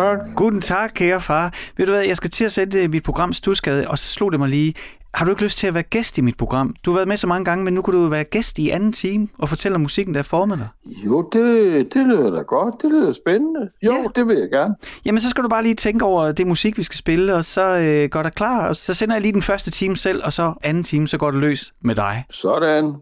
tak. Guten tak, kære far. Ved du hvad, jeg skal til at sætte mit program Stusgade, og så slog det mig lige. Har du ikke lyst til at være gæst i mit program? Du har været med så mange gange, men nu kan du være gæst i anden time og fortælle om musikken, der er formet dig. Jo, det, det lyder da godt. Det lyder spændende. Jo, ja. det vil jeg gerne. Jamen, så skal du bare lige tænke over det musik, vi skal spille, og så øh, går der klar. Og så sender jeg lige den første time selv, og så anden time, så går det løs med dig. Sådan.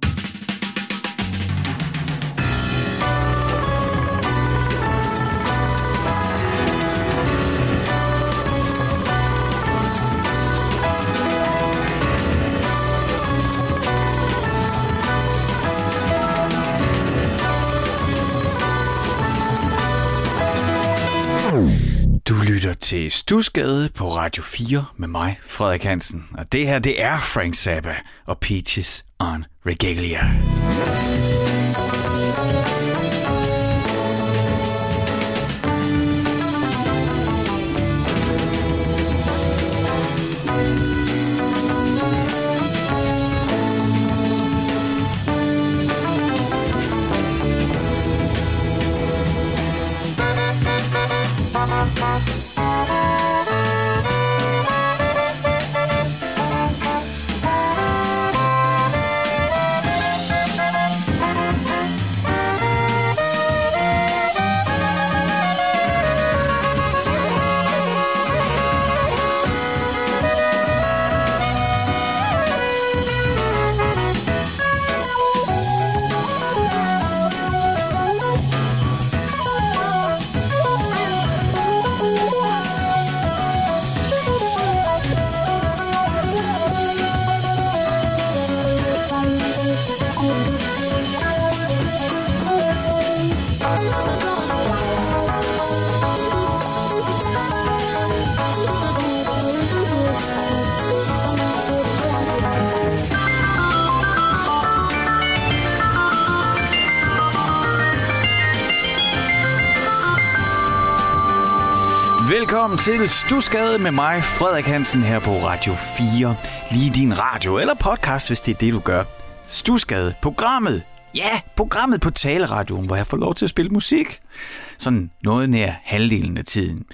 Til Stusgade på Radio 4 med mig, Frederik Hansen. Og det her, det er Frank Zappa og Peaches on Regalia. Til Stusgade med mig, Frederik Hansen, her på Radio 4. Lige din radio eller podcast, hvis det er det, du gør. Stusgade, programmet. Ja, programmet på taleradioen, hvor jeg får lov til at spille musik. Sådan noget nær halvdelen af tiden.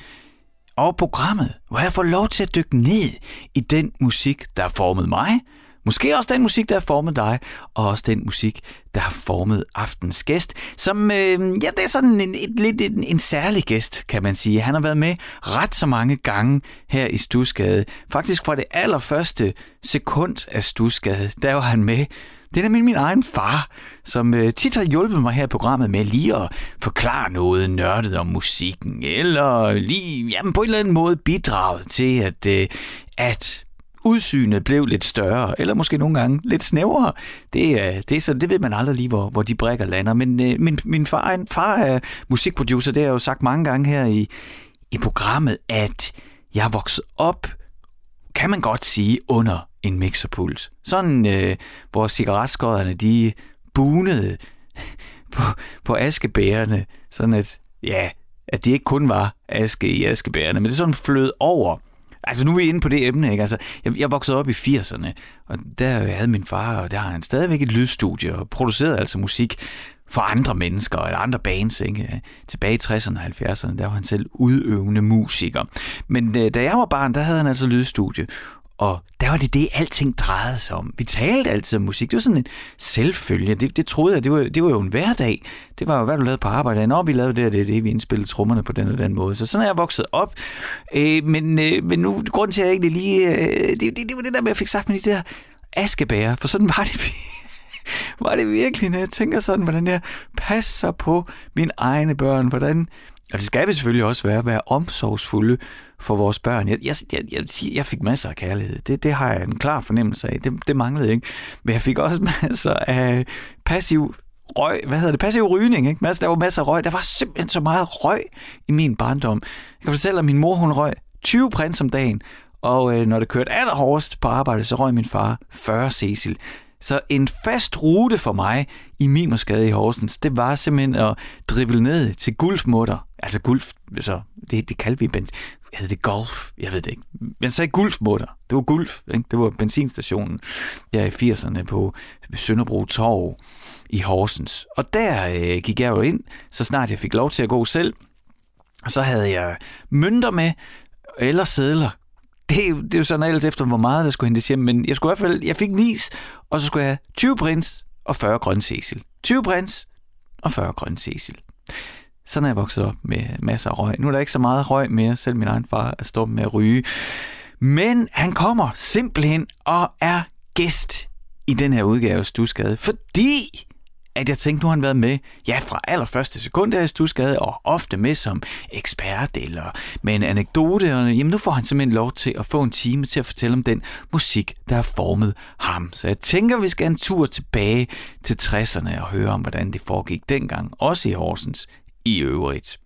Og programmet, hvor jeg får lov til at dykke ned i den musik, der har formet mig, Måske også den musik, der har formet dig, og også den musik, der har formet aftens gæst, som, øh, ja, det er sådan en, et, lidt en, en særlig gæst, kan man sige. Han har været med ret så mange gange her i Stusgade. Faktisk fra det allerførste sekund af Stusgade, der var han med. Det er nemlig min egen far, som øh, tit har hjulpet mig her i programmet med lige at forklare noget nørdet om musikken, eller lige jamen, på en eller anden måde bidraget til, at, øh, at udsynet blev lidt større, eller måske nogle gange lidt snævrere. Det, øh, det, er så, det ved man aldrig lige, hvor, hvor de brækker lander. Men øh, min, min far, far er musikproducer, det har jeg jo sagt mange gange her i, i programmet, at jeg er vokset op, kan man godt sige, under en mixerpuls. Sådan, øh, hvor cigaretskodderne, de bunede på, på askebærerne, sådan at, ja, at det ikke kun var aske i askebærerne, men det sådan flød over Altså nu er vi inde på det emne, ikke? Altså, jeg, jeg voksede op i 80'erne, og der havde min far, og der har han stadigvæk et lydstudie, og producerede altså musik for andre mennesker, eller andre bands, ikke? Tilbage i 60'erne og 70'erne, der var han selv udøvende musiker. Men øh, da jeg var barn, der havde han altså lydstudie, og der var det det, alting drejede sig om. Vi talte altid om musik. Det var sådan en selvfølge. Det, det troede jeg, det var, det var jo en hverdag. Det var jo, hvad du lavede på arbejde. Når vi lavede det, det det, vi indspillede trommerne på den og den måde. Så sådan er jeg vokset op. Øh, men, øh, men nu, grunden til, at jeg egentlig lige... Øh, det, det, det, var det der med, at jeg fik sagt med de der askebæger, For sådan var det var det virkelig, når jeg tænker sådan, hvordan jeg passer på mine egne børn, hvordan og det skal vi selvfølgelig også være, være omsorgsfulde for vores børn. Jeg, jeg, jeg, jeg, jeg fik masser af kærlighed. Det, det har jeg en klar fornemmelse af. Det, det manglede ikke. Men jeg fik også masser af passiv røg, hvad hedder det, passiv rygning, ikke? der var masser af røg. Der var simpelthen så meget røg i min barndom. Jeg kan fortælle, at min mor, hun røg 20 prins om dagen, og øh, når det kørte allerhårdest på arbejde, så røg min far 40 Cecil. Så en fast rute for mig i Mimersgade i Horsens, det var simpelthen at drible ned til gulfmutter. Altså gulf, så det, det kaldte vi, ben, hedder det golf? Jeg ved det ikke. Men så gulfmutter. Det var gulf, ikke? det var benzinstationen der i 80'erne på Sønderbro Torv i Horsens. Og der øh, gik jeg jo ind, så snart jeg fik lov til at gå selv. Og så havde jeg mønter med, eller sædler. Det, det er jo sådan alt efter, hvor meget der skulle hentes hjem, men jeg skulle i hvert fald, jeg fik nis, og så skulle jeg have 20 prins og 40 grøn cecil. 20 prins og 40 grøn cecil. Sådan er jeg vokset op med masser af røg. Nu er der ikke så meget røg mere, selv min egen far er stoppet med at ryge. Men han kommer simpelthen og er gæst i den her udgave af Stusgade, fordi at jeg tænkte, nu har han været med, ja, fra allerførste sekund af Stusgade, og ofte med som ekspert eller med en anekdote, og jamen nu får han simpelthen lov til at få en time til at fortælle om den musik, der har formet ham. Så jeg tænker, vi skal en tur tilbage til 60'erne og høre om, hvordan det foregik dengang, også i Horsens i øvrigt.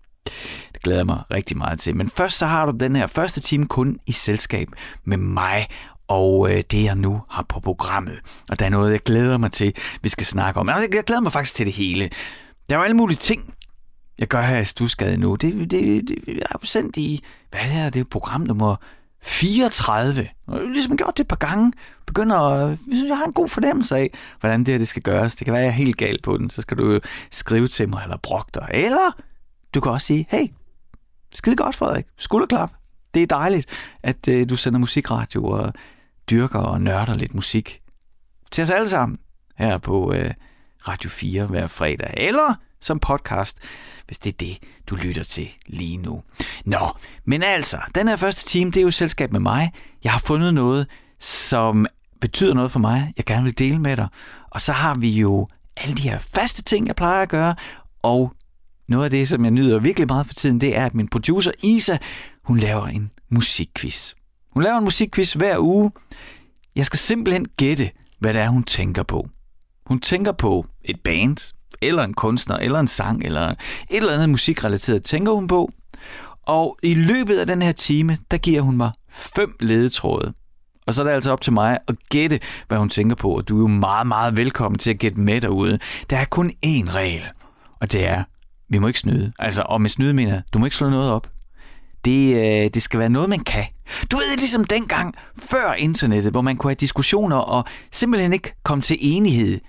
Det glæder jeg mig rigtig meget til. Men først så har du den her første time kun i selskab med mig og øh, det jeg nu har på programmet. Og der er noget, jeg glæder mig til, vi skal snakke om. Jeg glæder mig faktisk til det hele. Der er jo alle mulige ting, jeg gør her i Stusgade nu. Det, det, det, jeg er jo sendt i, hvad er det det er program nummer 34. Og jeg har ligesom gjort det et par gange. Begynder at, jeg synes, jeg har en god fornemmelse af, hvordan det her det skal gøres. Det kan være, at jeg er helt gal på den. Så skal du skrive til mig, eller brokke dig. Eller du kan også sige, hey, skide godt, Frederik. Skulderklap. Det er dejligt, at øh, du sender musikradio og dyrker og nørder lidt musik til os alle sammen her på øh, Radio 4 hver fredag, eller som podcast, hvis det er det, du lytter til lige nu. Nå, men altså, den her første time, det er jo selskab med mig. Jeg har fundet noget, som betyder noget for mig, jeg gerne vil dele med dig. Og så har vi jo alle de her faste ting, jeg plejer at gøre, og noget af det, som jeg nyder virkelig meget for tiden, det er, at min producer Isa, hun laver en musikquiz. Hun laver en musikquiz hver uge. Jeg skal simpelthen gætte, hvad det er, hun tænker på. Hun tænker på et band, eller en kunstner, eller en sang, eller et eller andet musikrelateret tænker hun på. Og i løbet af den her time, der giver hun mig fem ledetråde. Og så er det altså op til mig at gætte, hvad hun tænker på, og du er jo meget, meget velkommen til at gætte med derude. Der er kun én regel, og det er, vi må ikke snyde. Altså, og med snyde mener du må ikke slå noget op det, øh, det skal være noget, man kan. Du ved, ligesom dengang før internettet, hvor man kunne have diskussioner og simpelthen ikke komme til enighed,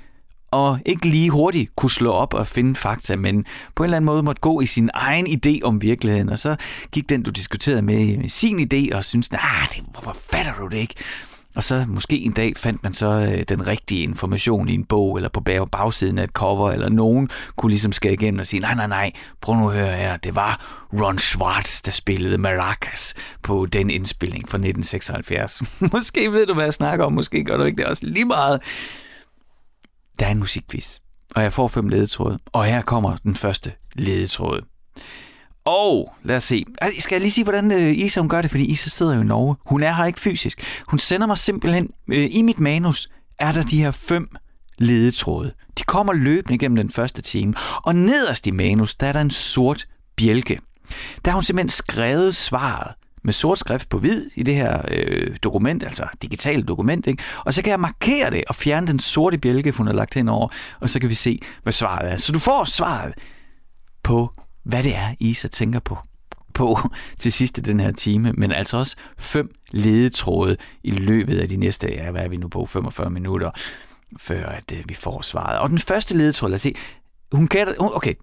og ikke lige hurtigt kunne slå op og finde fakta, men på en eller anden måde måtte gå i sin egen idé om virkeligheden, og så gik den, du diskuterede med, med sin idé, og syntes, nej, nah, hvorfor fatter du det ikke? Og så måske en dag fandt man så øh, den rigtige information i en bog, eller på bag- bagsiden af et cover, eller nogen kunne ligesom skære igennem og sige, nej, nej, nej, prøv nu at høre her, det var Ron Schwartz, der spillede Maracas på den indspilning fra 1976. måske ved du, hvad jeg snakker om, måske gør du ikke det også lige meget. Der er en musikquiz, og jeg får fem ledetråde, og her kommer den første ledetråd. Og lad os se. Skal jeg lige sige, hvordan øh, Isa hun gør det? Fordi Isa sidder jo i Norge. Hun er her ikke fysisk. Hun sender mig simpelthen, øh, i mit manus, er der de her fem ledetråde. De kommer løbende igennem den første time. Og nederst i manus, der er der en sort bjælke. Der har hun simpelthen skrevet svaret med sort skrift på hvid i det her øh, dokument, altså digitalt dokument, ikke? og så kan jeg markere det og fjerne den sorte bjælke, hun har lagt hen over, og så kan vi se, hvad svaret er. Så du får svaret på hvad det er, Isa tænker på på til sidst i den her time, men altså også fem ledetråde i løbet af de næste, ja, hvad er vi nu på, 45 minutter, før at øh, vi får svaret. Og den første ledetråd, lad os se, hun gætter, okay,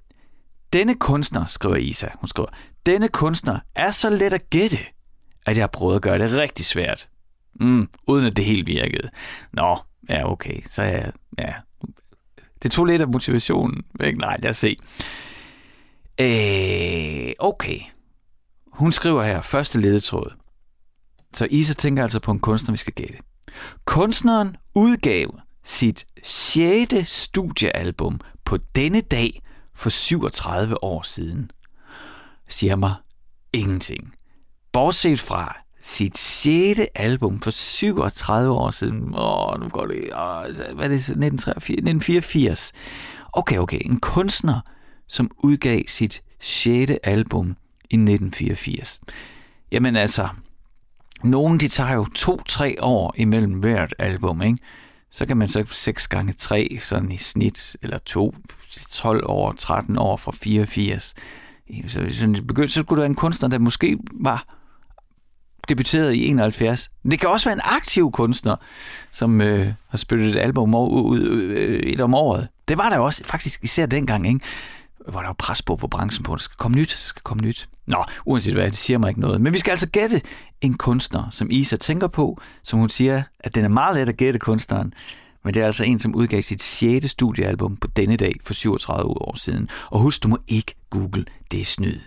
denne kunstner, skriver Isa, hun skriver, denne kunstner er så let at gætte, at jeg har prøvet at gøre det rigtig svært. Mm, uden at det helt virkede. Nå, ja, okay, så ja, ja. Det tog lidt af motivationen væk. Nej, lad os se. Øh, okay. Hun skriver her, første ledetråd. Så Isa tænker altså på en kunstner, vi skal gætte. Kunstneren udgav sit 6. studiealbum på denne dag for 37 år siden. Siger mig ingenting. Bortset fra sit 6. album for 37 år siden. Åh, nu går det... Åh, altså, hvad er det? 1984? Okay, okay. En kunstner, som udgav sit 6. album i 1984. Jamen altså, nogen de tager jo to-tre år imellem hvert album, ikke? Så kan man så 6 gange 3 sådan i snit, eller 2, 12 år, 13 år fra 84. Så hvis man begyndte, så skulle der være en kunstner, der måske var debuteret i 71. Det kan også være en aktiv kunstner, som øh, har spillet et album ud, ud, øh, et om året. Det var der også faktisk især dengang, ikke? hvor der var pres på for branchen på, der skal komme nyt, der skal komme nyt. Nå, uanset hvad, det siger mig ikke noget. Men vi skal altså gætte en kunstner, som Isa tænker på, som hun siger, at den er meget let at gætte kunstneren. Men det er altså en, som udgav sit 6. studiealbum på denne dag for 37 år siden. Og husk, du må ikke google, det er snyd.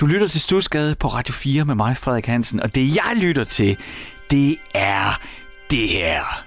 Du lytter til Stusgade på Radio 4 med mig, Frederik Hansen, og det jeg lytter til, det er det her.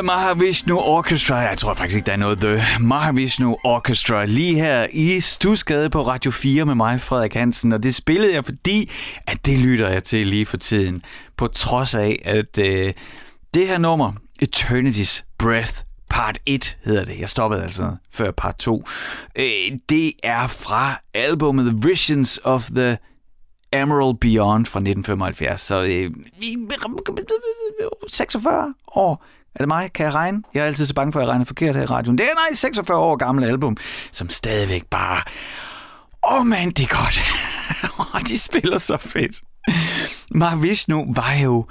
The Mahavishnu Orchestra. Jeg tror faktisk ikke, der er noget The Mahavishnu Orchestra lige her i Stusgade på Radio 4 med mig, Frederik Hansen. Og det spillede jeg, fordi at det lytter jeg til lige for tiden. På trods af, at øh, det her nummer, Eternity's Breath, part 1 hedder det. Jeg stoppede altså før part 2. Øh, det er fra albumet The Visions of the Emerald Beyond fra 1975. Så øh, 46 år er det mig? Kan jeg regne? Jeg er altid så bange for, at jeg regner forkert her i radioen. Det er nej, 46 år gammel album, som stadigvæk bare... Åh oh man, det er godt. de spiller så fedt. Mahavishnu var jo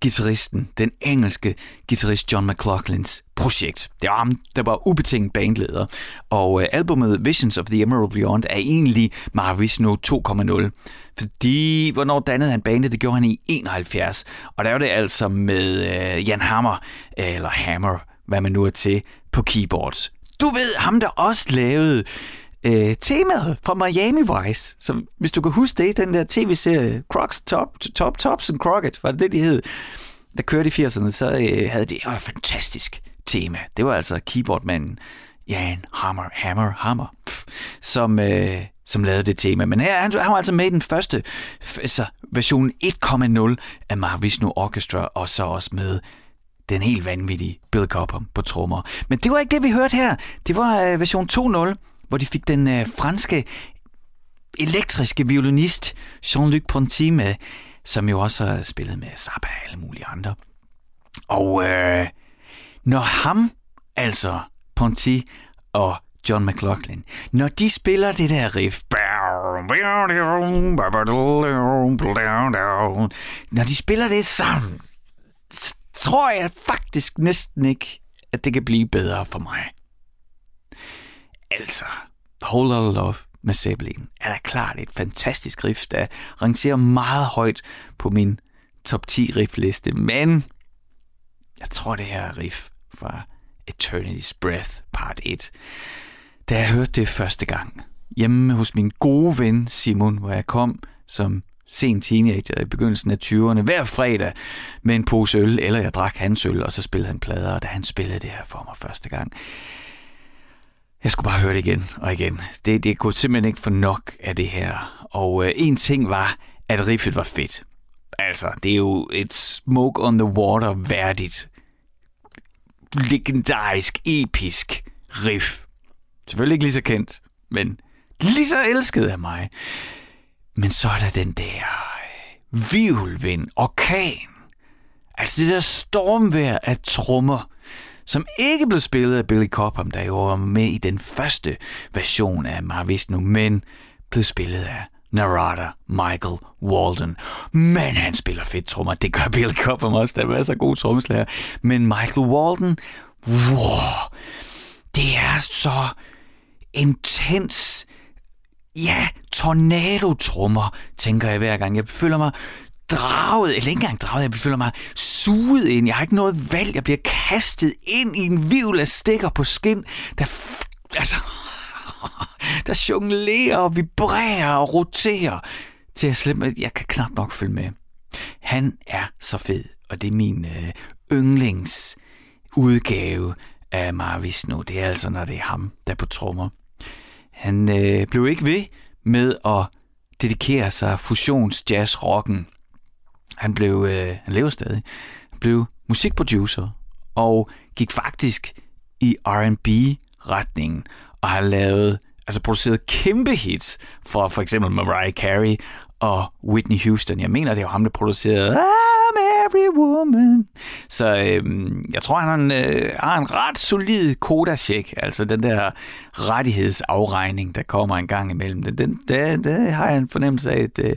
gitarristen, den engelske guitarist John McLaughlins projekt. Det var ham, der var ubetinget bandleder. Og uh, albumet Visions of the Emerald Beyond er egentlig Mahavishnu 2.0. Fordi, hvornår dannede han bandet? Det gjorde han i 71. Og der var det altså med øh, Jan Hammer, eller Hammer, hvad man nu er til, på keyboards. Du ved, ham der også lavede øh, temaet fra Miami Vice. Så hvis du kan huske det, den der tv-serie Crocs Top, Top Tops and Crockett, var det det, de hed, der kørte i 80'erne, så øh, havde de et fantastisk tema. Det var altså keyboardmanden Jan Hammer, Hammer, Hammer, pff, som, øh, som lavede det tema. Men her, han, han var altså med i den første altså version 1.0 af Mahavishnu Orchestra, og så også med den helt vanvittige Bill Cobham på trommer. Men det var ikke det, vi hørte her. Det var øh, version 2.0, hvor de fik den øh, franske elektriske violinist Jean-Luc Ponty med, som jo også har spillet med Zappa og alle mulige andre. Og øh, når ham, altså Ponty og John McLaughlin, når de spiller det der riff, når de spiller det sammen, tror jeg faktisk næsten ikke, at det kan blive bedre for mig. Altså, Whole Lotta Love med Zeppelin er da klart et fantastisk riff, der rangerer meget højt på min top 10 riffliste, men jeg tror det her riff fra Eternity's Breath part 1, da jeg hørte det første gang hjemme hos min gode ven Simon, hvor jeg kom som sen teenager i begyndelsen af 20'erne hver fredag med en pose øl, eller jeg drak hans øl, og så spillede han plader, og da han spillede det her for mig første gang, jeg skulle bare høre det igen og igen. Det, det kunne simpelthen ikke få nok af det her. Og øh, en ting var, at riffet var fedt. Altså, det er jo et Smoke on the Water værdigt, legendarisk, episk riff. Selvfølgelig ikke lige så kendt, men lige så elsket af mig. Men så er der den der øh, vivlvind, orkan. Altså det der stormvær af trommer, som ikke blev spillet af Billy Cobham, der jo var med i den første version af Mahavishnu, men blev spillet af Narada Michael Walden. Men han spiller fedt trommer. Det gør Billy Cobham også. Der er masser af gode trommeslager. Men Michael Walden, wow, det er så intens, ja, tornado-trummer, tænker jeg hver gang. Jeg føler mig draget, eller ikke engang draget, jeg føler mig suget ind. Jeg har ikke noget valg. Jeg bliver kastet ind i en vivl af stikker på skin, der, altså, der jonglerer og vibrerer og roterer til at slippe. Jeg kan knap nok følge med. Han er så fed, og det er min øh, yndlingsudgave af Mahavishnu. Det er altså, når det er ham, der på trommer. Han øh, blev ikke ved med at dedikere sig fusions-jazz-rocken. Han blev, øh, han lever stadig, han blev musikproducer og gik faktisk i R&B-retningen og har lavet, altså produceret kæmpe hits for for eksempel Mariah Carey og Whitney Houston. Jeg mener, det er jo ham, der producerede I'm every woman. Så øhm, jeg tror, han øh, har en ret solid kodacheck, altså den der rettighedsafregning, der kommer en gang imellem. Den, den, det, det har jeg en fornemmelse af, at, øh,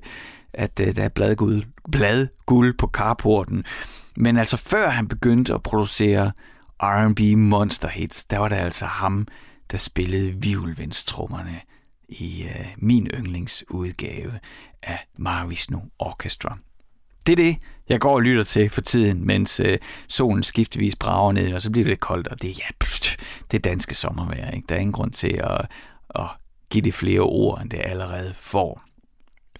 at, at der er bladgud bladguld på carporten. Men altså før han begyndte at producere R&B monster hits, der var det altså ham, der spillede violvindstrummerne i øh, min yndlingsudgave af Mahavishnu Orchestra. Det er det, jeg går og lytter til for tiden, mens øh, solen skiftevis brager ned, og så bliver det koldt, og det, ja, pff, det er danske sommervejr. Ikke? Der er ingen grund til at, at give det flere ord, end det allerede får.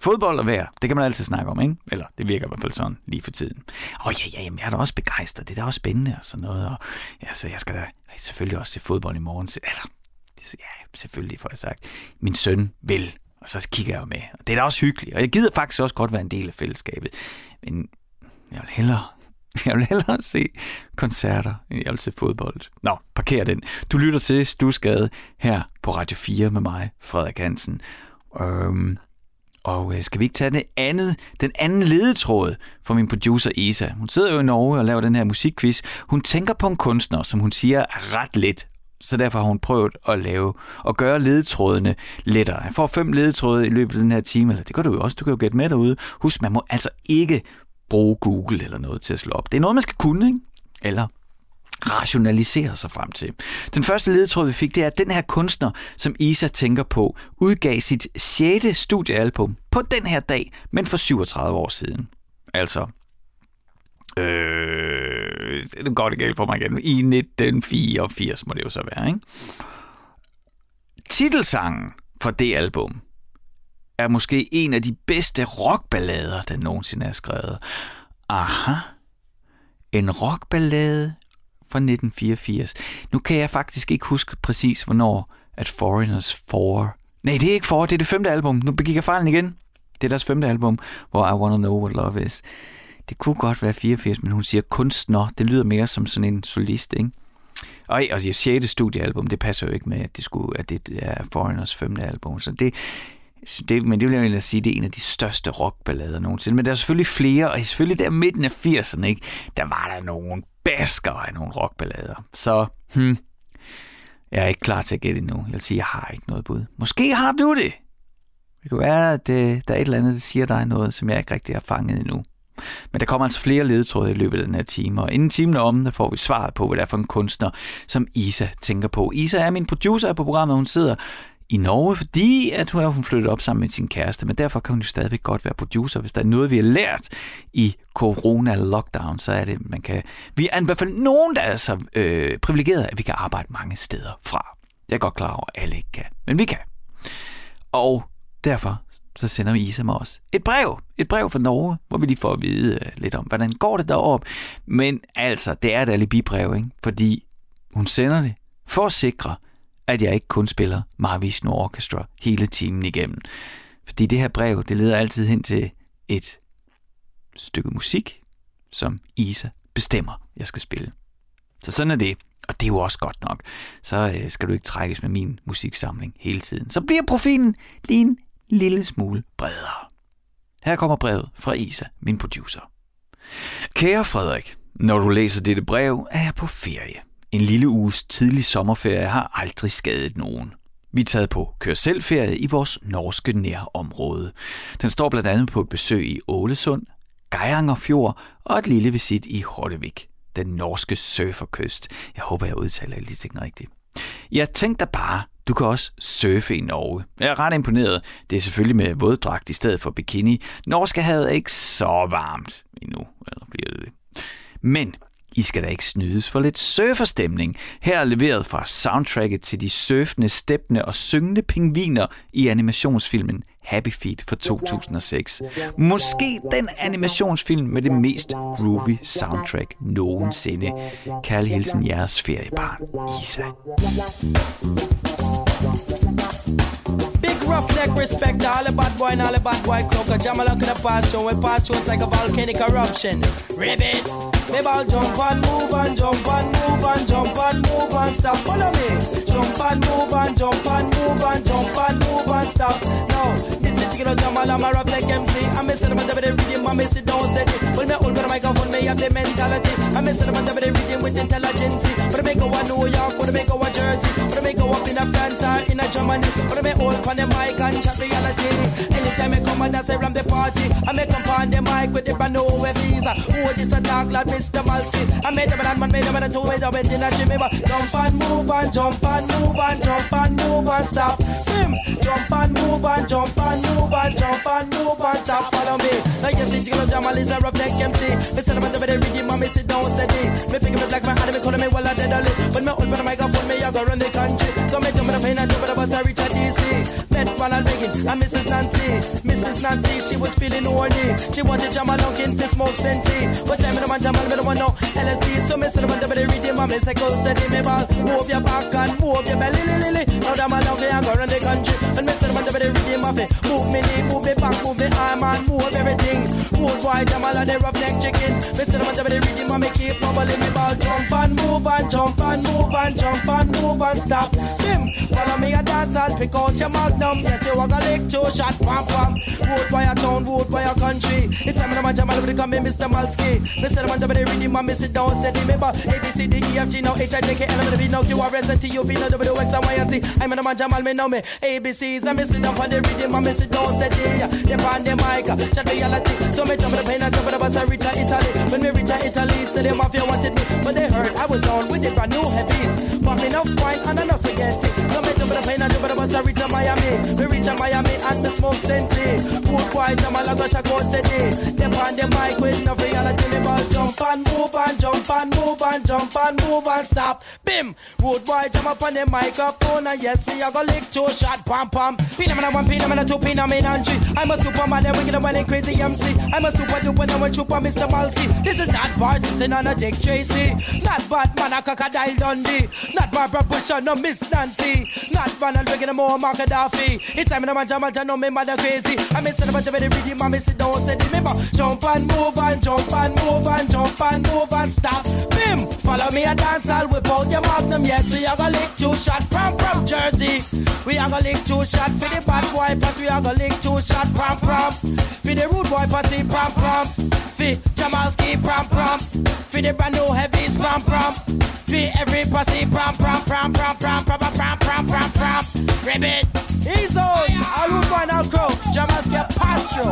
Fodbold og vejr, det kan man altid snakke om, ikke? Eller det virker i hvert fald sådan lige for tiden. Og ja, ja, jamen, jeg er da også begejstret. Det er da også spændende og sådan noget. Og, ja, så jeg skal da selvfølgelig også se fodbold i morgen. Eller, ja, selvfølgelig får jeg sagt. Min søn vil, og så kigger jeg med. Og det er da også hyggeligt. Og jeg gider faktisk også godt være en del af fællesskabet. Men jeg vil hellere, jeg vil hellere se koncerter, end jeg vil se fodbold. Nå, parker den. Du lytter til Stusgade her på Radio 4 med mig, Frederik Hansen. Øhm, og øh, skal vi ikke tage det andet, den anden ledetråd fra min producer Isa? Hun sidder jo i Norge og laver den her musikquiz. Hun tænker på en kunstner, som hun siger er ret let. Så derfor har hun prøvet at lave og gøre ledetrådene lettere. Jeg får fem ledetråde i løbet af den her time, eller det kan du jo også, du kan jo gætte med derude. Husk, man må altså ikke bruge Google eller noget til at slå op. Det er noget, man skal kunne, ikke? Eller rationalisere sig frem til. Den første ledetråd, vi fik, det er, at den her kunstner, som Isa tænker på, udgav sit 6. studiealbum på den her dag, men for 37 år siden. Altså, øh, det går det galt for mig igen. I 1984 må det jo så være, ikke? Titelsangen for det album er måske en af de bedste rockballader, der nogensinde er skrevet. Aha, en rockballade fra 1984. Nu kan jeg faktisk ikke huske præcis, hvornår at Foreigners 4... Nej, det er ikke 4, det er det femte album. Nu begik jeg fejlen igen. Det er deres femte album, hvor I Wanna Know What Love Is. Det kunne godt være 84, men hun siger kunstner. Det lyder mere som sådan en solist, ikke? Og, og 6. studiealbum, det passer jo ikke med, at det, skulle, at det er Foreigners femte album. Så det, det, men det vil jeg egentlig sige, det er en af de største rockballader nogensinde. Men der er selvfølgelig flere, og selvfølgelig der midten af 80'erne, ikke, der var der nogle basker af nogle rockballader. Så, hmm, jeg er ikke klar til at gætte endnu. Jeg vil sige, jeg har ikke noget bud. Måske har du det. Det kan være, at det, der er et eller andet, der siger dig noget, som jeg ikke rigtig har fanget endnu. Men der kommer altså flere ledetråde i løbet af den her time, og inden timen er om, der får vi svaret på, hvad det er for en kunstner, som Isa tænker på. Isa er min producer på programmet, hun sidder i Norge, fordi at hun er hun flyttede op sammen med sin kæreste, men derfor kan hun jo stadigvæk godt være producer. Hvis der er noget, vi har lært i corona-lockdown, så er det, man kan... Vi er i hvert fald nogen, der er så øh, privilegeret, at vi kan arbejde mange steder fra. Jeg er godt klar over, at alle ikke kan, men vi kan. Og derfor så sender vi Isa mig også et brev. Et brev fra Norge, hvor vi lige får at vide øh, lidt om, hvordan går det derop. Men altså, det er et alibi-brev, ikke? fordi hun sender det for at sikre, at jeg ikke kun spiller Mahavishnu Orchestra hele timen igennem. Fordi det her brev, det leder altid hen til et stykke musik, som Isa bestemmer, jeg skal spille. Så sådan er det. Og det er jo også godt nok. Så øh, skal du ikke trækkes med min musiksamling hele tiden. Så bliver profilen lige en lille smule bredere. Her kommer brevet fra Isa, min producer. Kære Frederik, når du læser dette brev, er jeg på ferie. En lille uges tidlig sommerferie har aldrig skadet nogen. Vi er taget på kørselferie i vores norske nærområde. Den står blandt andet på et besøg i Ålesund, Geirangerfjord og et lille visit i Hortevik, den norske surferkyst. Jeg håber, jeg udtaler alle de ting rigtigt. Jeg tænkte bare, du kan også surfe i Norge. Jeg er ret imponeret. Det er selvfølgelig med våddragt i stedet for bikini. Norske havet er ikke så varmt endnu. Eller bliver det det. Men i skal da ikke snydes for lidt surferstemning. Her er leveret fra soundtracket til de surfende, steppende og syngende pingviner i animationsfilmen Happy Feet fra 2006. Måske den animationsfilm med det mest groovy soundtrack nogensinde. Kærlig hilsen jeres feriebarn, Isa. Rough neck respect all the bad boy and all the bad boy club. Cause jam along in the past show. We pass through like a volcanic eruption. Ribbit. Maybe I'll jump and move and jump and move and jump and move and stop. Follow me. Jump and move and jump and move and jump and move and stop. Now, is chicken jam along my rough neck MC. I'm them with the rhythm. I'm missing don't set it. When me hold the microphone, me have the mentality. I'm missing them with the rhythm with intelligence. But I make go a New York, but I make go a Jersey. But I make go up in a France or in a Germany. But I make hold on the mic and chat reality. Anytime I come and dance around the party, I make come on the mic with the brand new visa. Who this a talk like Mr. Malski? I made them and man made them and two ways of it in a Jimmy. Jump and move and jump and move and jump and move and stop. Jump and move and jump and move and jump and move and stop. Follow me. Now you see, Chicken Jamal is a rough neck MC. Me send them and the rhythm and me sit down steady. Me pick up a black man and me call me well I dead. When me open the microphone, me I go run the country. So me jump in the plane and jump in the bus I reach a DC. Met Ronald Reagan and Mrs. Nancy. Mrs. Nancy, she was feeling horny. She wanted Jamal Lunkin to smoke senti. But time in the man Jamal, me don't want no LSD. So me up and the rhythm and me say, go steady me ball. Move your back and move your belly, li, li, li. Now Jamal Lunkin, I go run the country. And me up and the rhythm of it. Move me knee, move me back, move me arm and move everything. Move boy, Jamal and the roughneck chicken. Me up and the rhythm and me keep bubbling me ball. Jump and move and jump and move and jump and move and stop. Him, follow me a dance and pick out your magnum. Yes, you walk a lick, two shot, pam pam. Vote by a town, vote by a country. It's time to man Jamal to come in, Mr. Malski. Me the man be reading my miss it down, said remember A B C D E F G now H I J K L M N P now Q R S T U V now W X and Y and Z. I'm the man Jamal, me know me. A B C's I miss it down on the reading, my miss it down, said yeah. They on the mic, uh, chat reality. So me jump in the plane and jump in the bus, I reach a Italy. When me reach a Italy, say the mafia wanted me, but they heard I was on with the brand new heavies. Me enough wine and enough spaghetti. So me jump the plane and bus, I reach a Miami. We reach a Miami and the smoke sensei. Good quiet, Jamal, I go shake out today. They on the mic with no reality. Me ball jump and move and jump and move and jump and move and stop. Bim! Wood boy jump up on the microphone and yes, me I go lick two shot pam pam. Pin a one, pin a two, pin him in a three. I'm a superman, then wicked and crazy MC. I'm a super duper, then we chupa Mr. Malski. This is not Bart Simpson on a Dick Tracy. Not Batman, a crocodile Dundee. Not Barbara Bush, no Miss Nancy. Not Ronald Reagan, more Mark Gaddafi. It's time in a man, jam, jam, no me mother crazy. I'm a son of a very reading, mommy sit down, said remember. Jump and move and jump and move and jump and move and stop. Bim! Follow me a dance all whip out your magnum. Yes, we are gonna lick two shot from from Jersey. We are gonna lick two shot for the bad boy pass. We are gonna lick two shot prom prom. For the rude boy passy prom prom. For Jamalski prom prom. For the brand new heavies prom prom. For every pussy prom prom prom prom prom prom prom prom prom prom. Ribbit. He's on. All rude boy now crow. Jamalski Pastro.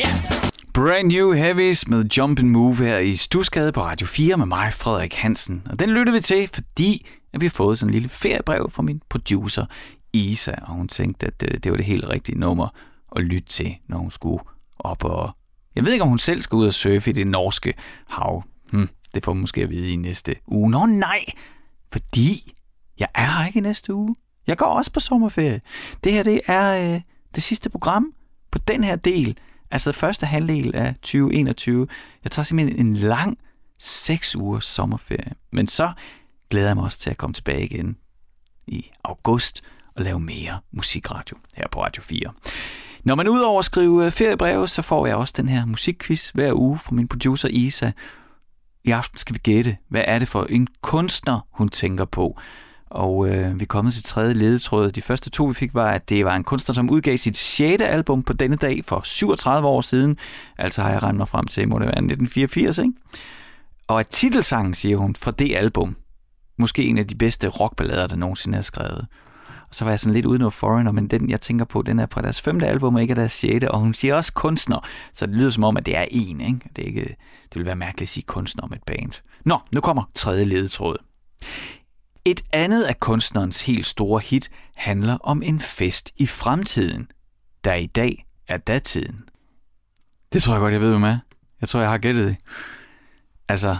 Yes. Brand New Heavies med Jump and Move her i Stusgade på Radio 4 med mig, Frederik Hansen. Og den lytter vi til, fordi at vi har fået sådan en lille feriebrev fra min producer, Isa, og hun tænkte, at det, det var det helt rigtige nummer at lytte til, når hun skulle op og... Jeg ved ikke, om hun selv skal ud og surfe i det norske hav. Hm, det får hun måske at vide i næste uge. Nå nej, fordi jeg er her ikke i næste uge. Jeg går også på sommerferie. Det her, det er øh, det sidste program på den her del Altså første halvdel af 2021. Jeg tager simpelthen en lang seks ugers sommerferie. Men så glæder jeg mig også til at komme tilbage igen i august og lave mere musikradio her på Radio 4. Når man udover at skrive øh, feriebreve, så får jeg også den her musikquiz hver uge fra min producer Isa. I aften skal vi gætte, hvad er det for en kunstner, hun tænker på. Og øh, vi er kommet til tredje ledetråd. De første to, vi fik, var, at det var en kunstner, som udgav sit sjette album på denne dag for 37 år siden. Altså har jeg regnet mig frem til, må det være 1984, ikke? Og at titelsangen, siger hun, fra det album, måske en af de bedste rockballader, der nogensinde er skrevet. Og så var jeg sådan lidt uden Foreigner, men den, jeg tænker på, den er fra deres femte album, og ikke deres sjette, og hun siger også kunstner, så det lyder som om, at det er en, ikke? Det, er ikke, det vil være mærkeligt at sige kunstner om et band. Nå, nu kommer tredje ledetråd. Et andet af kunstnerens helt store hit handler om en fest i fremtiden, der i dag er datiden. Det tror jeg godt, jeg ved, med. Jeg tror, jeg har gættet det. Altså,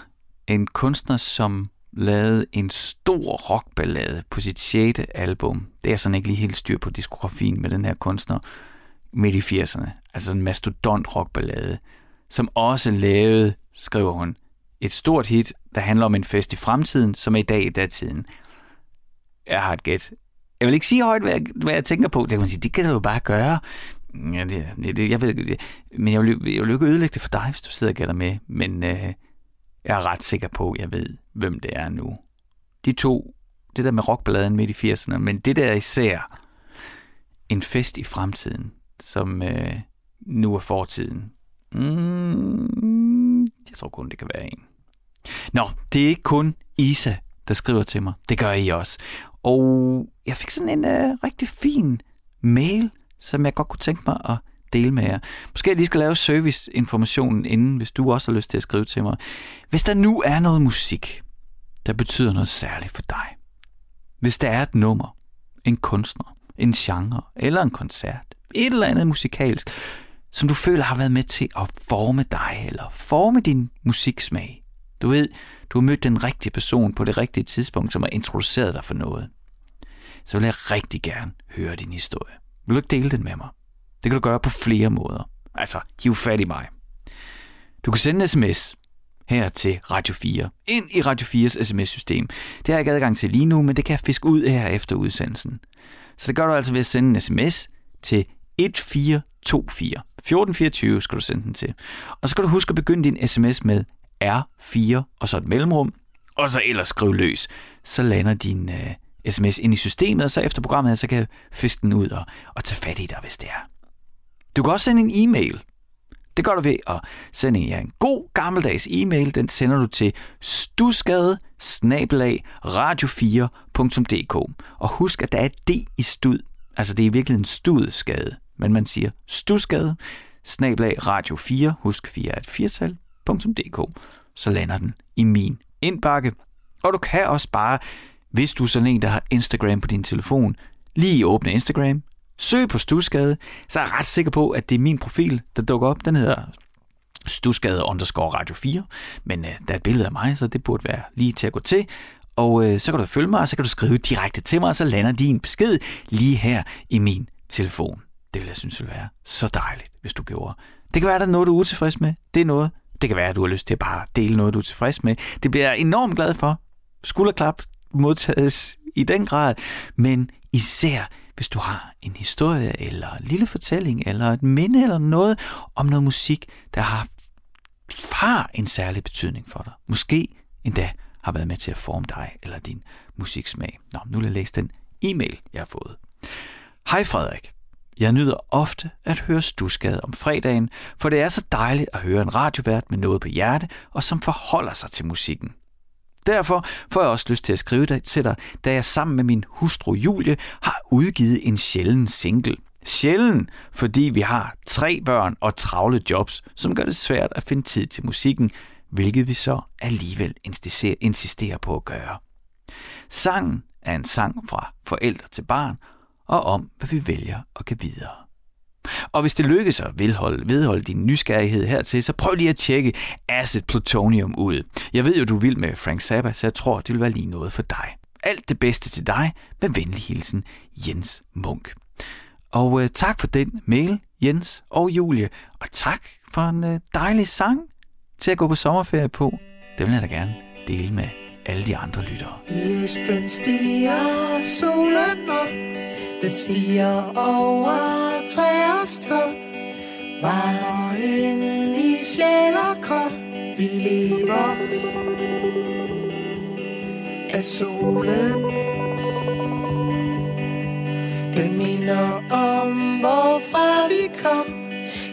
en kunstner, som lavede en stor rockballade på sit 6. album. Det er sådan ikke lige helt styr på diskografien med den her kunstner midt i 80'erne. Altså en mastodont rockballade, som også lavede, skriver hun, et stort hit, der handler om en fest i fremtiden, som er i dag i datiden. Jeg har et gæt. Jeg vil ikke sige højt, hvad jeg, hvad jeg tænker på. Det kan man sige, det kan du jo bare gøre. Ja, det, det, jeg ved, det, men jeg vil, jeg vil ikke ødelægge det for dig, hvis du sidder og gætter med. Men øh, jeg er ret sikker på, at jeg ved, hvem det er nu. De to, det der med rockballaden midt i 80'erne, men det der især en fest i fremtiden, som øh, nu er fortiden. Mm, jeg tror kun, det kan være en. Nå, det er ikke kun Isa, der skriver til mig. Det gør I også. Og jeg fik sådan en øh, rigtig fin mail, som jeg godt kunne tænke mig at dele med jer. Måske jeg lige skal lave serviceinformationen inden, hvis du også har lyst til at skrive til mig. Hvis der nu er noget musik, der betyder noget særligt for dig. Hvis der er et nummer, en kunstner, en genre eller en koncert, et eller andet musikalsk, som du føler har været med til at forme dig, eller forme din musiksmag. Du ved, du har mødt den rigtige person på det rigtige tidspunkt, som har introduceret dig for noget. Så vil jeg rigtig gerne høre din historie. Vil du ikke dele den med mig? Det kan du gøre på flere måder. Altså, hiv fat i mig. Du kan sende en sms her til Radio 4, ind i Radio 4's sms-system. Det har jeg ikke adgang til lige nu, men det kan jeg fiske ud her efter udsendelsen. Så det gør du altså ved at sende en sms til 1424. 1424 skal du sende den til. Og så skal du huske at begynde din sms med R4 og så et mellemrum, og så ellers skriv løs. Så lander din øh, sms ind i systemet, og så efter programmet, så kan jeg fiske den ud og, og tage fat i dig, hvis det er. Du kan også sende en e-mail. Det gør du ved at sende en, ja, en god gammeldags e-mail. Den sender du til stusgade radio4.dk. Og husk, at der er et D i stud. Altså det er virkelig en studskade. Men man siger stusgade radio 4. Husk 4 er et firtal www.nota.dk, så lander den i min indbakke. Og du kan også bare, hvis du er sådan en, der har Instagram på din telefon, lige åbne Instagram, søg på Stusgade, så er jeg ret sikker på, at det er min profil, der dukker op. Den hedder Stusgade underscore Radio 4, men øh, der er et billede af mig, så det burde være lige til at gå til. Og øh, så kan du følge mig, og så kan du skrive direkte til mig, og så lander din besked lige her i min telefon. Det vil jeg synes ville være så dejligt, hvis du gjorde. Det kan være, der er noget, du er utilfreds med. Det er noget, det kan være, at du har lyst til at bare dele noget, du er tilfreds med. Det bliver jeg enormt glad for. Skulderklap modtages i den grad, men især hvis du har en historie, eller en lille fortælling, eller et minde, eller noget om noget musik, der har, har en særlig betydning for dig. Måske endda har været med til at forme dig eller din musiksmag. Nå, nu vil jeg læse den e-mail, jeg har fået. Hej Frederik. Jeg nyder ofte at høre Stusgade om fredagen, for det er så dejligt at høre en radiovært med noget på hjerte, og som forholder sig til musikken. Derfor får jeg også lyst til at skrive det til dig, da jeg sammen med min hustru Julie har udgivet en sjælden single. Sjælden, fordi vi har tre børn og travle jobs, som gør det svært at finde tid til musikken, hvilket vi så alligevel insisterer på at gøre. Sangen er en sang fra forældre til barn, og om, hvad vi vælger at gå videre. Og hvis det lykkes at vedholde, vedholde din nysgerrighed hertil, så prøv lige at tjekke Acid Plutonium ud. Jeg ved jo, du vil med Frank Zappa, så jeg tror, det vil være lige noget for dig. Alt det bedste til dig. Med venlig hilsen, Jens Munk. Og øh, tak for den mail, Jens og Julie. Og tak for en øh, dejlig sang til at gå på sommerferie på. Det vil jeg da gerne dele med alle de andre lyttere. Østen stiger solen op, den stiger over træers top. Varmer ind i sjæl og krop, vi lever af solen. Den minder om, hvorfra vi kom.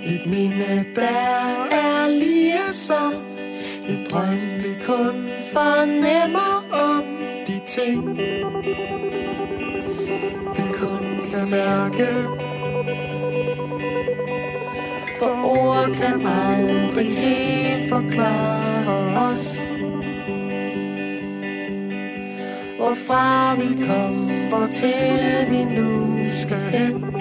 Et minde, der er lige som et drøm, vi kun fornemmer om de ting, vi kun kan mærke. For ord kan aldrig helt forklare os. Hvorfra vi kom, hvor til vi nu skal hen.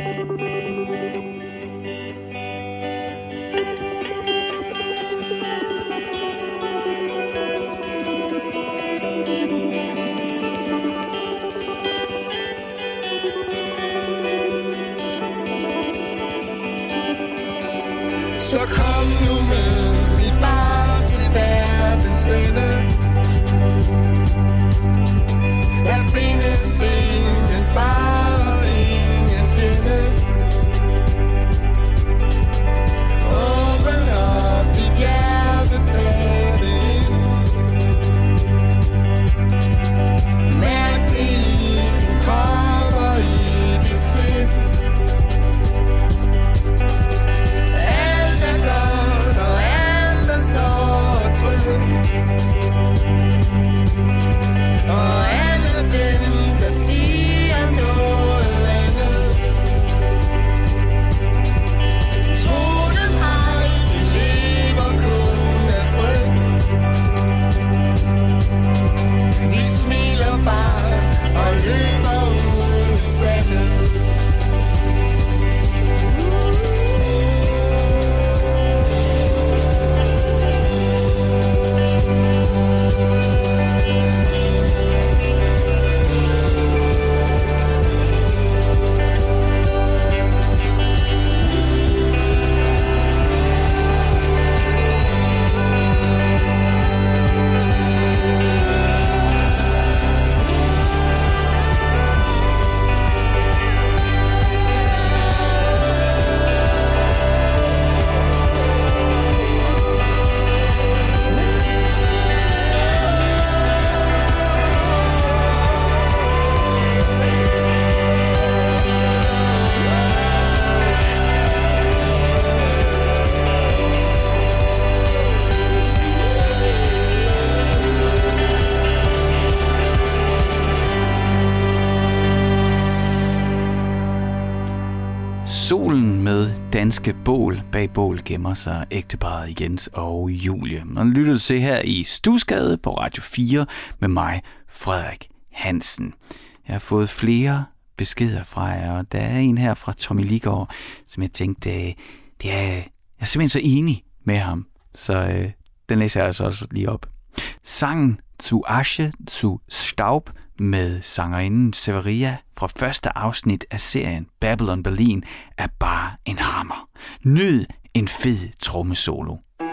Danske bål. Bag bål gemmer sig ægteparet Jens og Julie. Og lytter du til her i Stusgade på Radio 4 med mig, Frederik Hansen. Jeg har fået flere beskeder fra jer, og der er en her fra Tommy Ligård, som jeg tænkte, øh, det er, jeg er simpelthen så enig med ham, så øh, den læser jeg altså også lige op. Sangen Zu Asche zu Staub med sangerinden Severia fra første afsnit af serien Babylon Berlin er bare en hammer. Nyd en fed trommesolo. solo.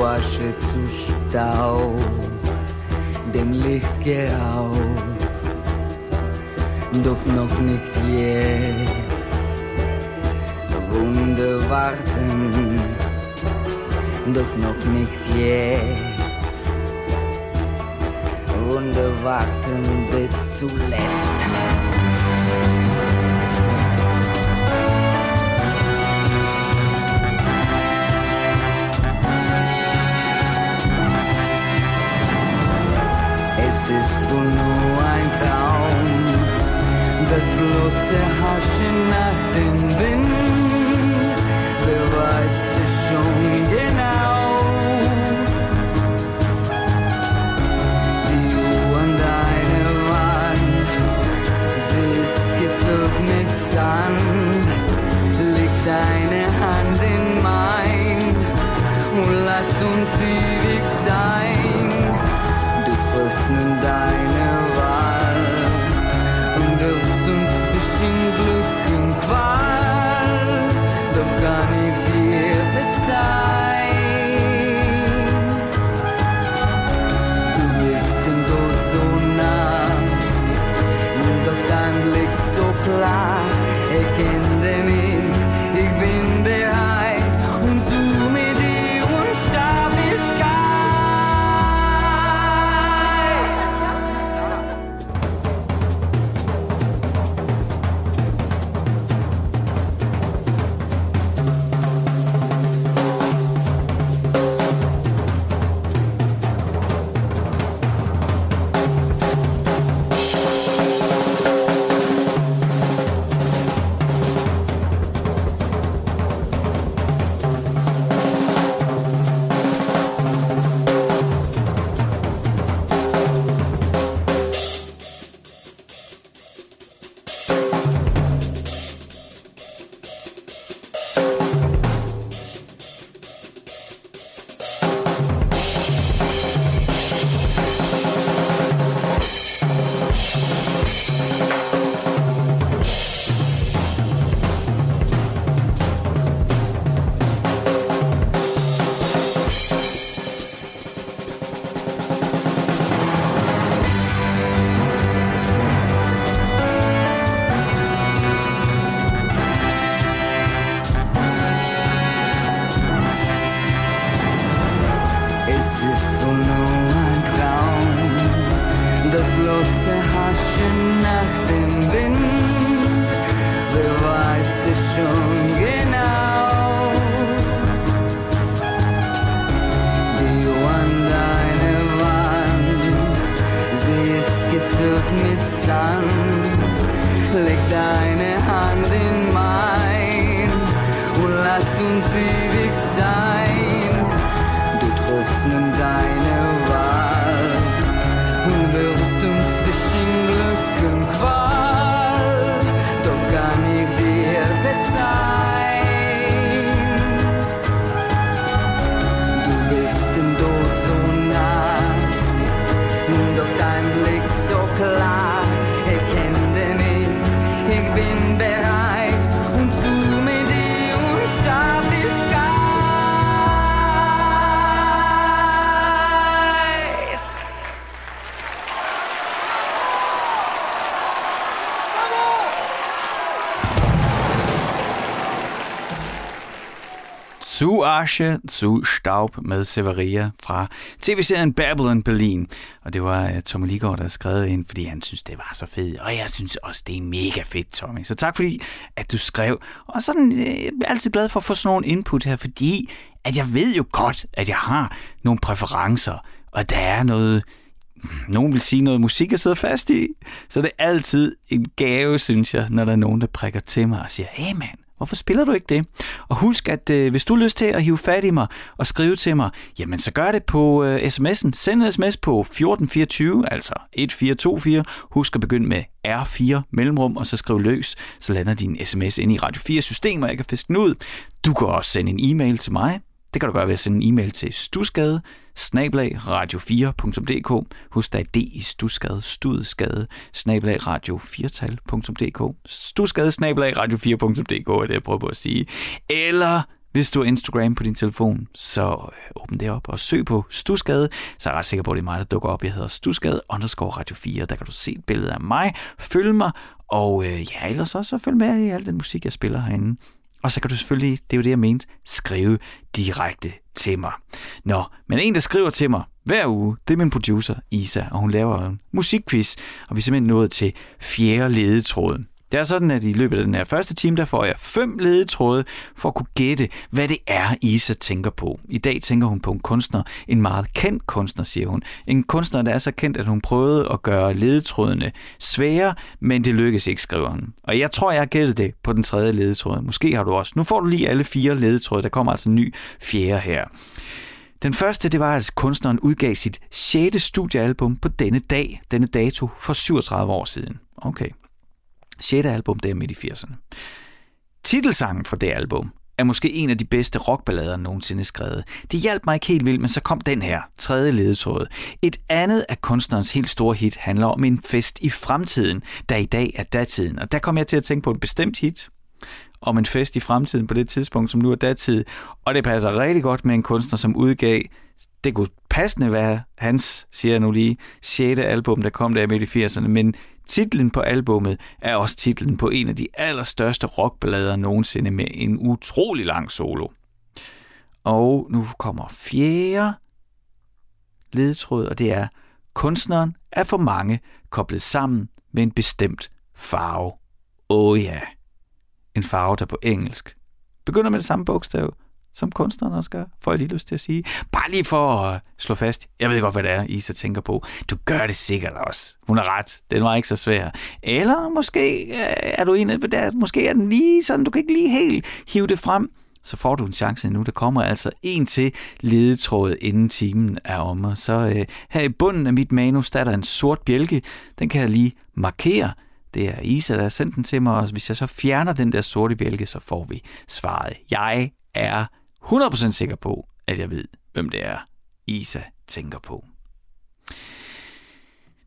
zu Asche, zu Staub, dem Licht geraubt. Doch noch nicht jetzt, Runde warten, doch noch nicht jetzt, Runde warten bis zuletzt. wohl nur ein Traum. Das bloße Hauschen nach dem Wind. Asche, zu Staub med Severia fra tv-serien Babylon Berlin. Og det var uh, Tommy Ligård, der skrev ind, fordi han synes, det var så fedt. Og jeg synes også, det er mega fedt, Tommy. Så tak fordi, at du skrev. Og sådan, øh, jeg er altid glad for at få sådan nogle input her, fordi at jeg ved jo godt, at jeg har nogle præferencer. Og der er noget, nogen vil sige noget musik, jeg sidder fast i. Så det er altid en gave, synes jeg, når der er nogen, der prikker til mig og siger, hey mand, Hvorfor spiller du ikke det? Og husk, at øh, hvis du har lyst til at hive fat i mig og skrive til mig, jamen så gør det på øh, sms'en. Send en sms på 1424, altså 1424. Husk at begynde med R4 mellemrum, og så skriv løs. Så lander din sms ind i Radio 4 system, og jeg kan fiske den ud. Du kan også sende en e-mail til mig. Det kan du gøre ved at sende en e-mail til stusgade snablag radio4.dk. Husk, der er D i stusgade, studskade, snablag radio4tal.dk. Stusgade, snablag radio4.dk er det, jeg prøver på at sige. Eller hvis du har Instagram på din telefon, så øh, åbn det op og søg på Stusgade. Så er jeg ret sikker på, at det er mig, der dukker op. Jeg hedder Stusgade underscore Radio 4. Der kan du se et billede af mig, følg mig, og øh, ja, ellers også så følg med i al den musik, jeg spiller herinde. Og så kan du selvfølgelig, det er jo det, jeg mente, skrive direkte til mig. Nå, men en, der skriver til mig hver uge, det er min producer, Isa, og hun laver en musikquiz, og vi er simpelthen nået til fjerde ledetråden. Det er sådan, at i løbet af den her første time, der får jeg fem ledetråde for at kunne gætte, hvad det er, Isa tænker på. I dag tænker hun på en kunstner, en meget kendt kunstner, siger hun. En kunstner, der er så kendt, at hun prøvede at gøre ledetrådene svære, men det lykkedes ikke, skriver hun. Og jeg tror, jeg har gættet det på den tredje ledetråd. Måske har du også. Nu får du lige alle fire ledetråde. Der kommer altså en ny fjerde her. Den første, det var, at kunstneren udgav sit 6. studiealbum på denne dag, denne dato, for 37 år siden. Okay sjette album, det er midt i 80'erne. Titelsangen for det album er måske en af de bedste rockballader nogensinde skrevet. Det hjalp mig ikke helt vildt, men så kom den her, tredje ledetråd. Et andet af kunstnerens helt store hit handler om en fest i fremtiden, der i dag er datiden. Og der kom jeg til at tænke på en bestemt hit, om en fest i fremtiden på det tidspunkt, som nu er datid. Og det passer rigtig godt med en kunstner, som udgav, det kunne passende være hans, siger jeg nu lige, 6. album, der kom der midt i 80'erne, men Titlen på albummet er også titlen på en af de allerstørste rockballader nogensinde med en utrolig lang solo. Og nu kommer fjerde ledetråd, og det er, kunstneren er for mange koblet sammen med en bestemt farve. Åh oh ja, en farve, der på engelsk begynder med det samme bogstav, som kunstneren også gør, får jeg lige lyst til at sige. Bare lige for at slå fast, jeg ved godt, hvad det er, I så tænker på. Du gør det sikkert også. Hun er ret. Den var ikke så svær. Eller måske øh, er du en af der, måske er den lige sådan, du kan ikke lige helt hive det frem. Så får du en chance nu. Der kommer altså en til ledetrådet, inden timen er om. Og så øh, her i bunden af mit manus, der er der en sort bjælke. Den kan jeg lige markere. Det er Isa, der har sendt den til mig, og hvis jeg så fjerner den der sorte bjælke, så får vi svaret. Jeg er 100% sikker på, at jeg ved, hvem det er, Isa tænker på.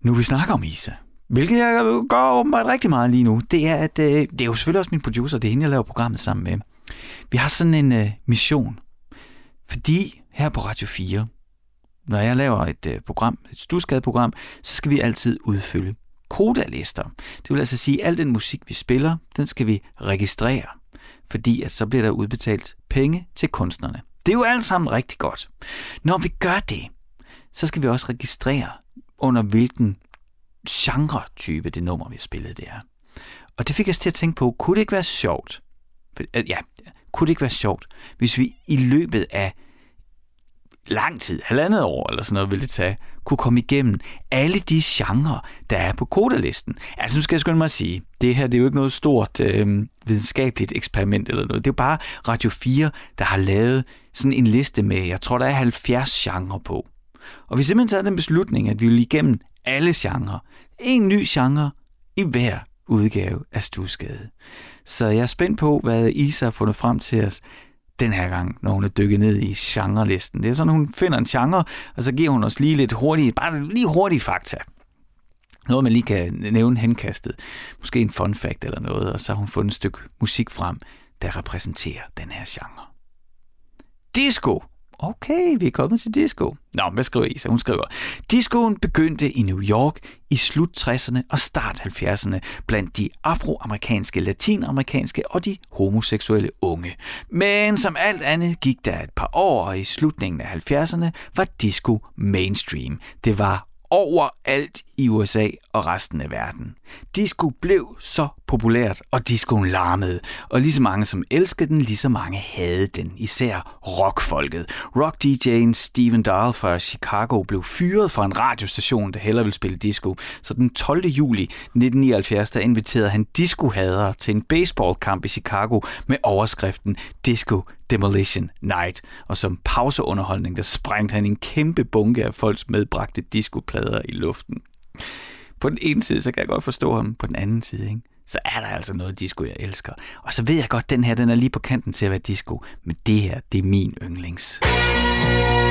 Nu vi snakker om Isa, hvilket jeg gør åbenbart rigtig meget lige nu, det er, at øh, det er jo selvfølgelig også min producer, det er hende, jeg laver programmet sammen med. Vi har sådan en øh, mission, fordi her på Radio 4, når jeg laver et øh, program, et studskadeprogram, så skal vi altid udfylde kodalister. Det vil altså sige, at al den musik, vi spiller, den skal vi registrere fordi at så bliver der udbetalt penge til kunstnerne. Det er jo alt sammen rigtig godt. Når vi gør det, så skal vi også registrere, under hvilken genre-type det nummer, vi spillede, det er. Og det fik os til at tænke på, kunne det ikke være sjovt, øh, ja, kunne det ikke være sjovt, hvis vi i løbet af lang tid, halvandet år eller sådan noget, ville det tage, kunne komme igennem alle de genrer, der er på kodalisten. Altså nu skal jeg skynde mig at sige, det her det er jo ikke noget stort øh, videnskabeligt eksperiment eller noget. Det er jo bare Radio 4, der har lavet sådan en liste med, jeg tror der er 70 genrer på. Og vi simpelthen taget den beslutning, at vi vil igennem alle genrer. En ny genre i hver udgave af Stusgade. Så jeg er spændt på, hvad Isa har fundet frem til os den her gang, når hun er dykket ned i genrelisten. Det er sådan, hun finder en genre, og så giver hun os lige lidt hurtigt, bare lige hurtige fakta. Noget, man lige kan nævne henkastet. Måske en fun fact eller noget, og så har hun fundet et stykke musik frem, der repræsenterer den her genre. Disco Okay, vi er kommet til disco. Nå, hvad skriver Isa? Hun skriver, Discoen begyndte i New York i slut 60'erne og start 70'erne blandt de afroamerikanske, latinamerikanske og de homoseksuelle unge. Men som alt andet gik der et par år, og i slutningen af 70'erne var disco mainstream. Det var overalt i USA og resten af verden. Disco blev så populært, og discoen larmede, og lige så mange som elskede den, lige så mange havde den, især rockfolket. Rock-DJ'en Steven Dahl fra Chicago blev fyret fra en radiostation, der hellere ville spille disco, så den 12. juli 1979, der inviterede han discohadere til en baseballkamp i Chicago med overskriften Disco Demolition Night. Og som pauseunderholdning, der sprængte han en kæmpe bunke af folks medbragte discoplader i luften. På den ene side, så kan jeg godt forstå ham. På den anden side, ikke? så er der altså noget disco, jeg elsker. Og så ved jeg godt, at den her den er lige på kanten til at være disco. Men det her, det er min yndlings. Musik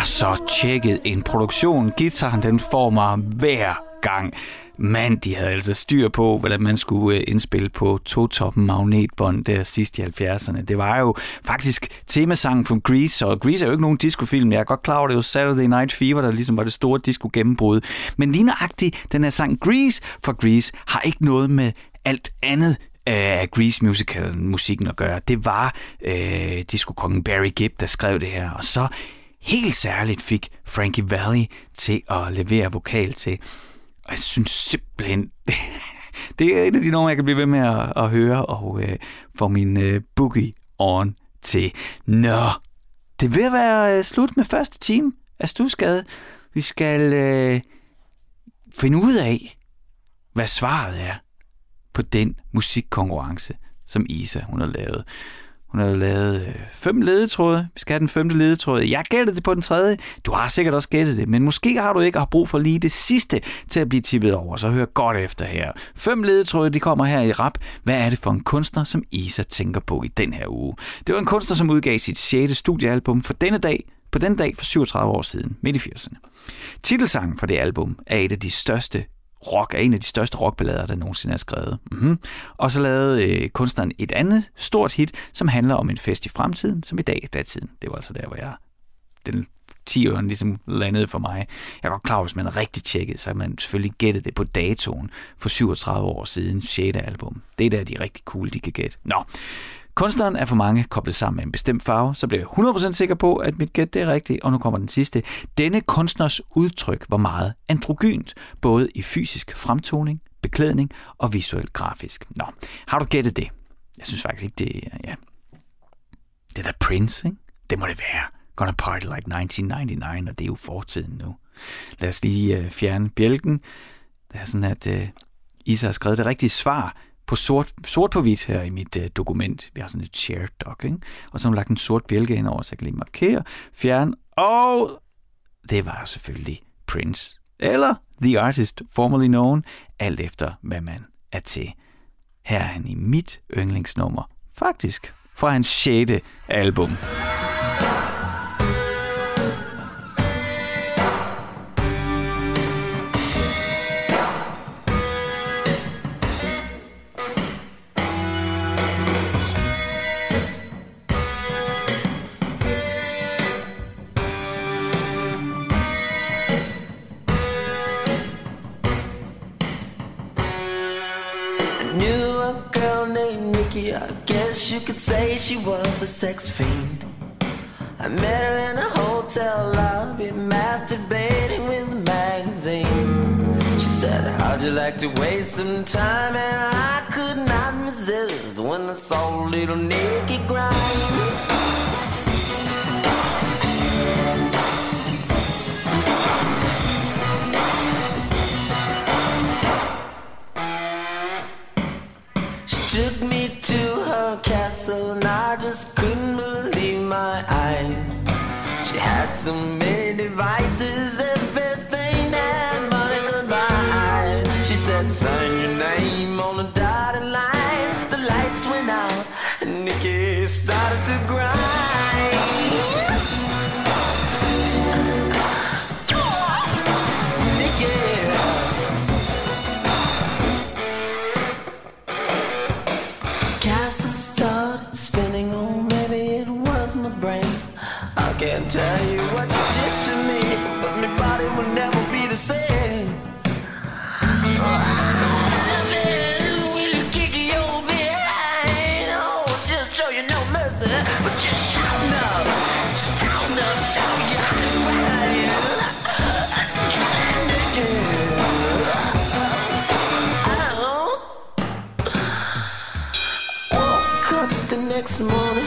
er så tjekket en produktion. Gitaren, den får mig hver gang. Men de havde altså styr på, hvordan man skulle øh, indspille på to-toppen magnetbånd der sidst i 70'erne. Det var jo faktisk temasangen fra Grease, og Grease er jo ikke nogen discofilm. Jeg er godt klar over, det er jo Saturday Night Fever, der ligesom var det store disco-gennembrud. Men lige nøjagtigt, den her sang Grease for Grease har ikke noget med alt andet af Grease musical musikken at gøre. Det var øh, disco-kongen Barry Gibb, der skrev det her. Og så helt særligt fik Frankie Valli til at levere vokal til. Og jeg synes simpelthen, det er et af de numre, jeg kan blive ved med at, at høre og øh, få min øh, boogie on til. Nå, det vil være øh, slut med første time af Stusgade. Vi skal øh, finde ud af, hvad svaret er på den musikkonkurrence, som Isa hun har lavet. Hun har lavet øh, fem ledetråde. Vi skal have den femte ledetråd. Jeg gættede det på den tredje. Du har sikkert også gættet det, men måske har du ikke har brug for lige det sidste til at blive tippet over. Så hør godt efter her. Fem ledetråde, de kommer her i rap. Hvad er det for en kunstner, som Isa tænker på i den her uge? Det var en kunstner, som udgav sit 6. studiealbum for denne dag, på den dag for 37 år siden, midt i 80'erne. Titelsangen for det album er et af de største rock er en af de største rockballader, der nogensinde er skrevet. Mm-hmm. Og så lavede øh, kunstneren et andet stort hit, som handler om en fest i fremtiden, som i dag er datiden. Det var altså der, hvor jeg den 10 år ligesom landede for mig. Jeg er godt klar, hvis man er rigtig tjekket, så har man selvfølgelig gættet det på datoen for 37 år siden, 6. album. Det er der, de er rigtig cool, de kan gætte. Nå, Kunstneren er for mange koblet sammen med en bestemt farve, så bliver jeg 100% sikker på, at mit gæt det er rigtigt. Og nu kommer den sidste. Denne kunstners udtryk var meget androgynt, både i fysisk fremtoning, beklædning og visuelt grafisk. Nå, har du gættet det? Jeg synes faktisk ikke, det er... Ja. Det er da Prince, ikke? Det må det være. Gonna party like 1999, og det er jo fortiden nu. Lad os lige øh, fjerne bjælken. Det er sådan, at øh, Isa har skrevet det rigtige svar på sort, sort på hvidt her i mit øh, dokument. Vi har sådan et shared doc, ikke? Og så har hun lagt en sort bjælke ind over, så jeg kan lige markere, fjerne, og det var selvfølgelig Prince. Eller The Artist Formerly Known, alt efter hvad man er til. Her er han i mit yndlingsnummer, faktisk fra hans 6. album. Yeah. She was a sex fiend. I met her in a hotel lobby, masturbating with a magazine. She said, How'd you like to waste some time? And I could not resist when I saw little Nikki grind. some next morning,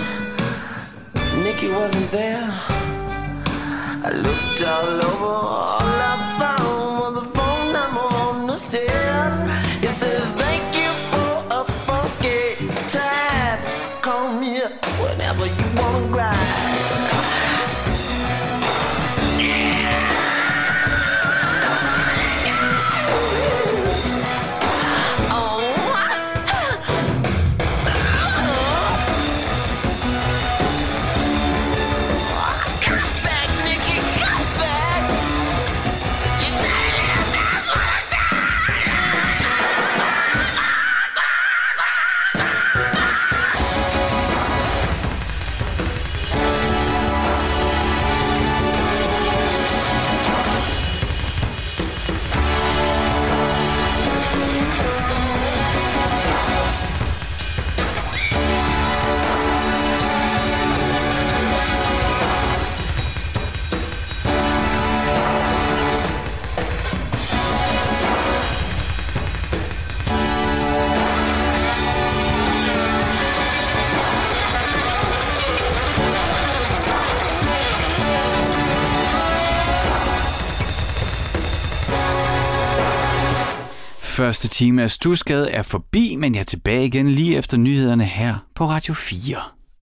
Nikki wasn't there. Første time af Stusgade er forbi, men jeg er tilbage igen lige efter nyhederne her på Radio 4.